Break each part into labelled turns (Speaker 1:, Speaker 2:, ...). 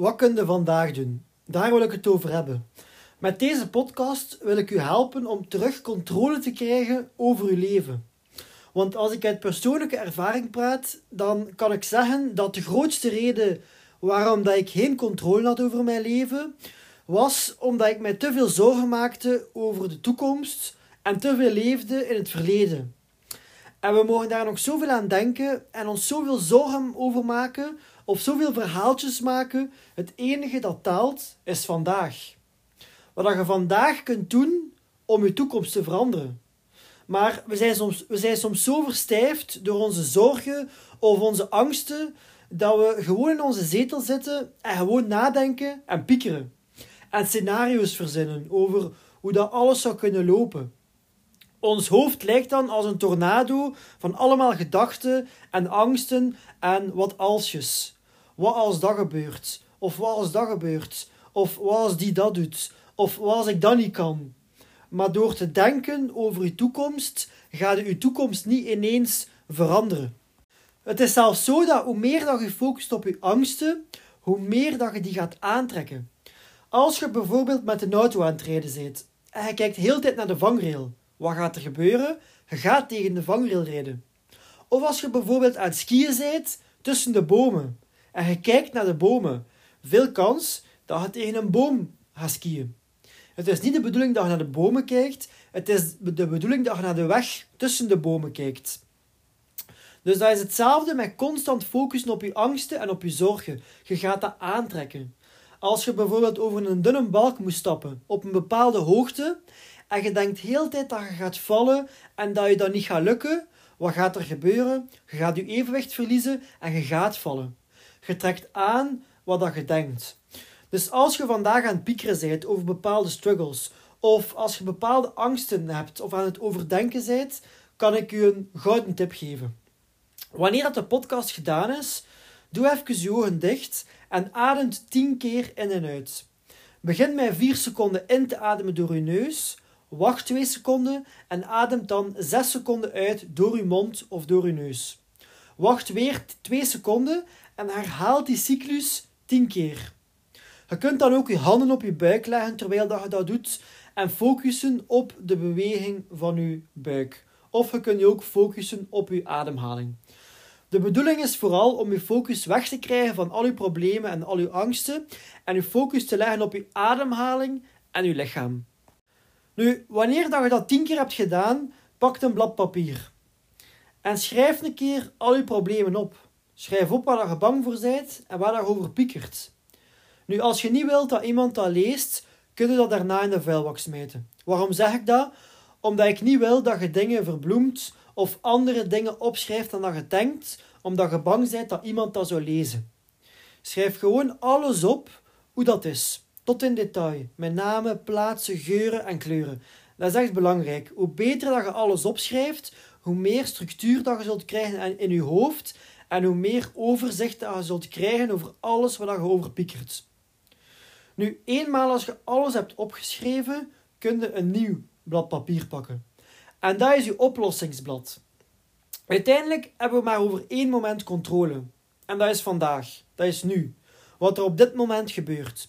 Speaker 1: Wat kun je vandaag doen? Daar wil ik het over hebben. Met deze podcast wil ik u helpen om terug controle te krijgen over uw leven. Want als ik uit persoonlijke ervaring praat, dan kan ik zeggen dat de grootste reden waarom dat ik geen controle had over mijn leven, was omdat ik mij te veel zorgen maakte over de toekomst en te veel leefde in het verleden. En we mogen daar nog zoveel aan denken en ons zoveel zorgen over maken of zoveel verhaaltjes maken. Het enige dat telt is vandaag. Wat je vandaag kunt doen om je toekomst te veranderen. Maar we zijn soms, we zijn soms zo verstijfd door onze zorgen of onze angsten dat we gewoon in onze zetel zitten en gewoon nadenken en piekeren. En scenario's verzinnen over hoe dat alles zou kunnen lopen. Ons hoofd lijkt dan als een tornado van allemaal gedachten en angsten en wat alsjes. Wat als dat gebeurt? Of wat als dat gebeurt? Of wat als die dat doet? Of wat als ik dat niet kan? Maar door te denken over uw toekomst, gaat uw toekomst niet ineens veranderen. Het is zelfs zo dat hoe meer dat je focust op je angsten, hoe meer dat je die gaat aantrekken. Als je bijvoorbeeld met een auto aan het rijden bent en je kijkt heel de tijd naar de vangrail, wat gaat er gebeuren? Je gaat tegen de vangrail rijden. Of als je bijvoorbeeld aan het skiën bent tussen de bomen en je kijkt naar de bomen, veel kans dat je tegen een boom gaat skiën. Het is niet de bedoeling dat je naar de bomen kijkt, het is de bedoeling dat je naar de weg tussen de bomen kijkt. Dus dat is hetzelfde met constant focussen op je angsten en op je zorgen. Je gaat dat aantrekken. Als je bijvoorbeeld over een dunne balk moet stappen op een bepaalde hoogte en je denkt heel de tijd dat je gaat vallen en dat je dat niet gaat lukken, wat gaat er gebeuren? Je gaat je evenwicht verliezen en je gaat vallen. Je trekt aan wat dat je denkt. Dus als je vandaag aan het piekeren bent over bepaalde struggles, of als je bepaalde angsten hebt of aan het overdenken bent, kan ik je een gouden tip geven. Wanneer dat de podcast gedaan is, doe even je ogen dicht en ademt 10 keer in en uit. Begin met 4 seconden in te ademen door je neus, wacht 2 seconden en adem dan 6 seconden uit door je mond of door je neus. Wacht weer 2 seconden en herhaal die cyclus 10 keer. Je kunt dan ook je handen op je buik leggen terwijl dat je dat doet en focussen op de beweging van je buik. Of je kunt je ook focussen op je ademhaling. De bedoeling is vooral om je focus weg te krijgen van al je problemen en al je angsten en je focus te leggen op je ademhaling en je lichaam. Nu, wanneer dat je dat tien keer hebt gedaan, pak een blad papier en schrijf een keer al je problemen op. Schrijf op waar je bang voor bent en waar je over piekert. Nu, als je niet wilt dat iemand dat leest, kun je dat daarna in de vuilbak smijten. Waarom zeg ik dat? Omdat ik niet wil dat je dingen verbloemt of andere dingen opschrijft dan dat je denkt, omdat je bang bent dat iemand dat zou lezen. Schrijf gewoon alles op hoe dat is, tot in detail, met namen, plaatsen, geuren en kleuren. Dat is echt belangrijk. Hoe beter dat je alles opschrijft, hoe meer structuur dat je zult krijgen in je hoofd en hoe meer overzicht dat je zult krijgen over alles wat je over piekert. Nu, eenmaal als je alles hebt opgeschreven, kun je een nieuw blad papier pakken. En dat is je oplossingsblad. Uiteindelijk hebben we maar over één moment controle. En dat is vandaag. Dat is nu. Wat er op dit moment gebeurt.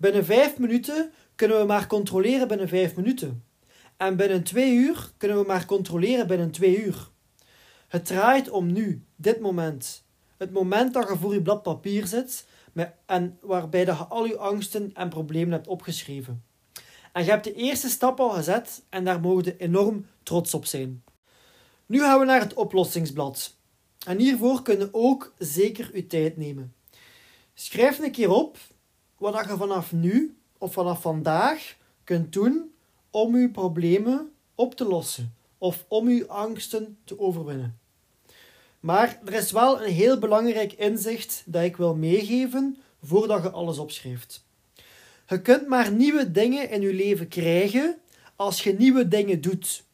Speaker 1: Binnen vijf minuten kunnen we maar controleren binnen vijf minuten. En binnen twee uur kunnen we maar controleren binnen twee uur. Het draait om nu, dit moment. Het moment dat je voor je blad papier zit en waarbij je al je angsten en problemen hebt opgeschreven. En je hebt de eerste stap al gezet en daar mogen je enorm trots op zijn. Nu gaan we naar het oplossingsblad. En hiervoor kun je ook zeker je tijd nemen. Schrijf een keer op wat je vanaf nu of vanaf vandaag kunt doen om je problemen op te lossen of om je angsten te overwinnen. Maar er is wel een heel belangrijk inzicht dat ik wil meegeven voordat je alles opschrijft. Je kunt maar nieuwe dingen in je leven krijgen als je nieuwe dingen doet.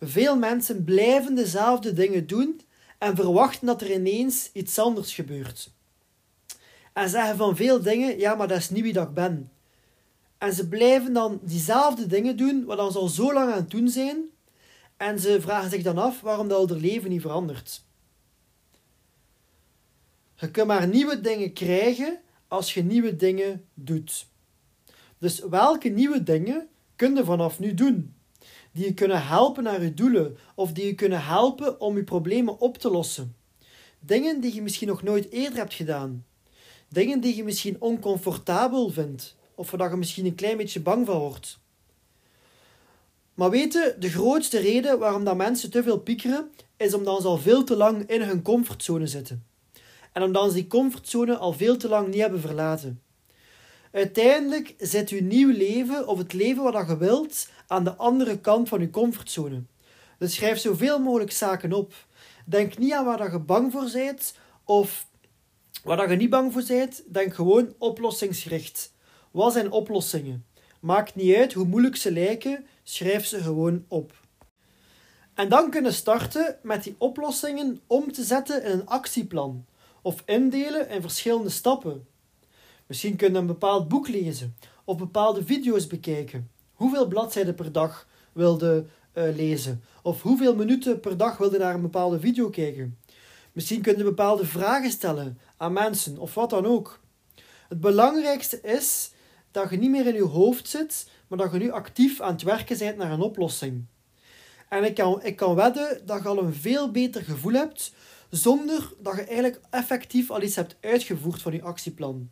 Speaker 1: Veel mensen blijven dezelfde dingen doen en verwachten dat er ineens iets anders gebeurt. En zeggen van veel dingen, ja, maar dat is niet wie ik ben. En ze blijven dan diezelfde dingen doen, wat dan ze al zo lang aan het doen zijn. En ze vragen zich dan af waarom dat leven niet verandert. Je kunt maar nieuwe dingen krijgen als je nieuwe dingen doet. Dus welke nieuwe dingen kun je vanaf nu doen? Die je kunnen helpen naar je doelen of die je kunnen helpen om je problemen op te lossen. Dingen die je misschien nog nooit eerder hebt gedaan. Dingen die je misschien oncomfortabel vindt of waar je misschien een klein beetje bang van wordt. Maar weten, de grootste reden waarom dat mensen te veel piekeren, is omdat ze al veel te lang in hun comfortzone zitten. En omdat ze die comfortzone al veel te lang niet hebben verlaten. Uiteindelijk zit uw nieuw leven, of het leven wat je wilt, aan de andere kant van uw comfortzone. Dus schrijf zoveel mogelijk zaken op. Denk niet aan waar je bang voor bent, of waar je niet bang voor bent. Denk gewoon oplossingsgericht. Wat zijn oplossingen? Maakt niet uit hoe moeilijk ze lijken, schrijf ze gewoon op. En dan kunnen starten met die oplossingen om te zetten in een actieplan of indelen in verschillende stappen. Misschien kun je een bepaald boek lezen of bepaalde video's bekijken. Hoeveel bladzijden per dag wilde uh, lezen? Of hoeveel minuten per dag wilde naar een bepaalde video kijken? Misschien kun je bepaalde vragen stellen aan mensen of wat dan ook. Het belangrijkste is dat je niet meer in je hoofd zit, maar dat je nu actief aan het werken bent naar een oplossing. En ik kan, ik kan wedden dat je al een veel beter gevoel hebt, zonder dat je eigenlijk effectief al iets hebt uitgevoerd van je actieplan.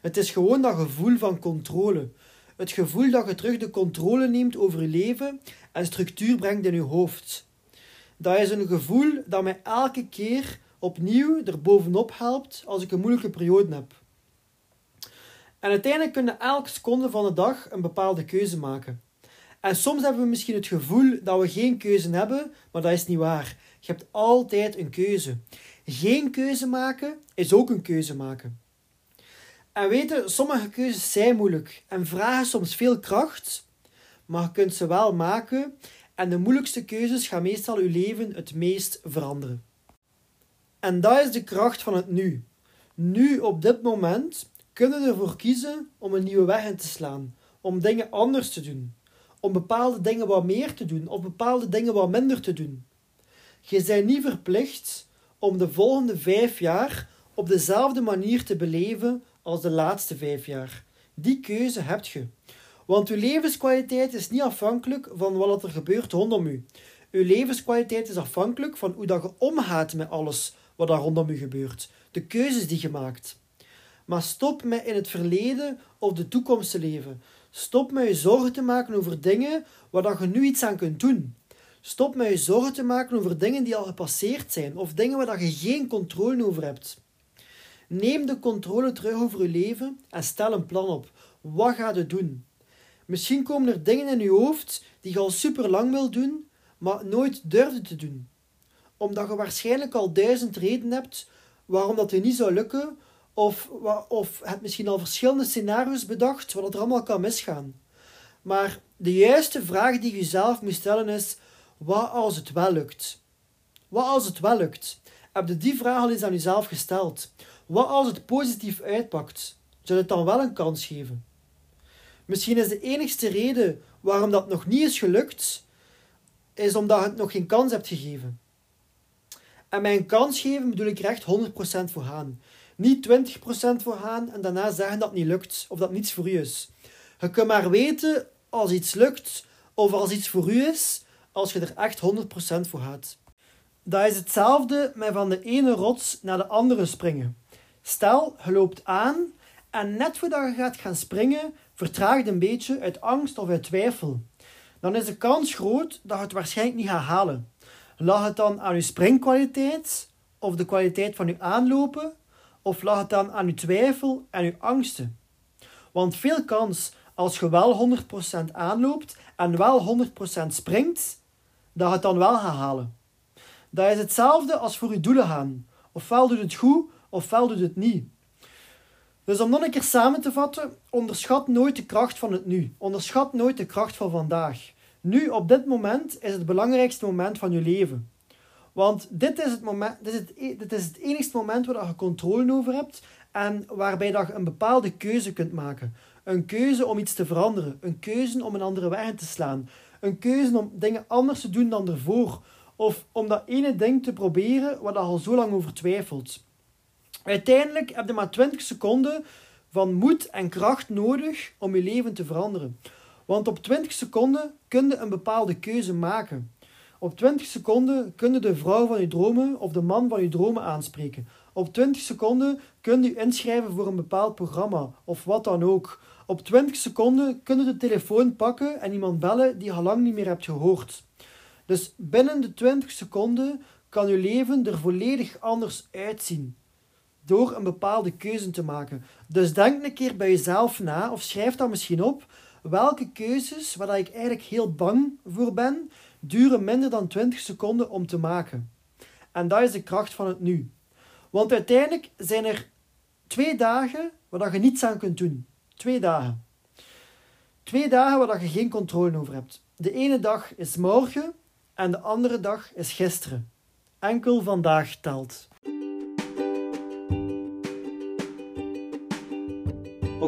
Speaker 1: Het is gewoon dat gevoel van controle. Het gevoel dat je terug de controle neemt over je leven en structuur brengt in je hoofd. Dat is een gevoel dat mij elke keer opnieuw er bovenop helpt als ik een moeilijke periode heb. En uiteindelijk kunnen elke seconde van de dag een bepaalde keuze maken. En soms hebben we misschien het gevoel dat we geen keuze hebben, maar dat is niet waar. Je hebt altijd een keuze. Geen keuze maken is ook een keuze maken. En weten, sommige keuzes zijn moeilijk en vragen soms veel kracht, maar je kunt ze wel maken en de moeilijkste keuzes gaan meestal je leven het meest veranderen. En dat is de kracht van het nu. Nu, op dit moment, kunnen ervoor kiezen om een nieuwe weg in te slaan, om dingen anders te doen, om bepaalde dingen wat meer te doen of bepaalde dingen wat minder te doen. Je bent niet verplicht om de volgende vijf jaar op dezelfde manier te beleven als de laatste vijf jaar. Die keuze hebt je. Want uw levenskwaliteit is niet afhankelijk van wat er gebeurt rondom u. Uw levenskwaliteit is afhankelijk van hoe dat je omgaat met alles wat er rondom u gebeurt. De keuzes die je maakt. Maar stop met in het verleden of de toekomst te leven. Stop met je zorgen te maken over dingen waar je nu iets aan kunt doen. Stop met je zorgen te maken over dingen die al gepasseerd zijn of dingen waar je geen controle over hebt. Neem de controle terug over je leven en stel een plan op. Wat ga je doen? Misschien komen er dingen in je hoofd die je al super lang wil doen, maar nooit durfde te doen. Omdat je waarschijnlijk al duizend redenen hebt waarom dat je niet zou lukken, of, of heb misschien al verschillende scenario's bedacht wat er allemaal kan misgaan. Maar de juiste vraag die je jezelf moet stellen is: wat als het wel lukt? Wat als het wel lukt? Heb je die vraag al eens aan jezelf gesteld? Wat als het positief uitpakt? Zou het dan wel een kans geven? Misschien is de enigste reden waarom dat nog niet is gelukt, is omdat je het nog geen kans hebt gegeven. En mijn kans geven bedoel ik er echt 100% voor gaan. Niet 20% voor gaan en daarna zeggen dat het niet lukt of dat niets voor u is. Je kunt maar weten als iets lukt of als iets voor u is, als je er echt 100% voor gaat. Dat is hetzelfde met van de ene rots naar de andere springen. Stel, je loopt aan en net voordat je gaat gaan springen, vertraagt een beetje uit angst of uit twijfel. Dan is de kans groot dat je het waarschijnlijk niet gaat halen. Lag het dan aan je springkwaliteit of de kwaliteit van je aanlopen of lag het dan aan uw twijfel en uw angsten? Want veel kans als je wel 100% aanloopt en wel 100% springt, dat je het dan wel gaat halen. Dat is hetzelfde als voor je doelen gaan. Ofwel doet het goed, ofwel doet het niet. Dus om dan een keer samen te vatten, onderschat nooit de kracht van het nu. Onderschat nooit de kracht van vandaag. Nu, op dit moment, is het belangrijkste moment van je leven. Want dit is het, moment, dit is het, e- dit is het enigste moment waar je controle over hebt en waarbij je een bepaalde keuze kunt maken. Een keuze om iets te veranderen. Een keuze om een andere weg te slaan. Een keuze om dingen anders te doen dan ervoor. Of om dat ene ding te proberen waar je al zo lang over twijfelt. Uiteindelijk heb je maar 20 seconden van moed en kracht nodig om je leven te veranderen. Want op 20 seconden kun je een bepaalde keuze maken. Op 20 seconden kun je de vrouw van je dromen of de man van je dromen aanspreken. Op 20 seconden kun je inschrijven voor een bepaald programma of wat dan ook. Op 20 seconden kun je de telefoon pakken en iemand bellen die je al lang niet meer hebt gehoord. Dus binnen de 20 seconden kan je leven er volledig anders uitzien. Door een bepaalde keuze te maken. Dus denk een keer bij jezelf na, of schrijf dat misschien op. Welke keuzes, waar ik eigenlijk heel bang voor ben, duren minder dan 20 seconden om te maken. En dat is de kracht van het nu. Want uiteindelijk zijn er twee dagen waar je niets aan kunt doen. Twee dagen. Twee dagen waar je geen controle over hebt. De ene dag is morgen en de andere dag is gisteren. Enkel vandaag telt.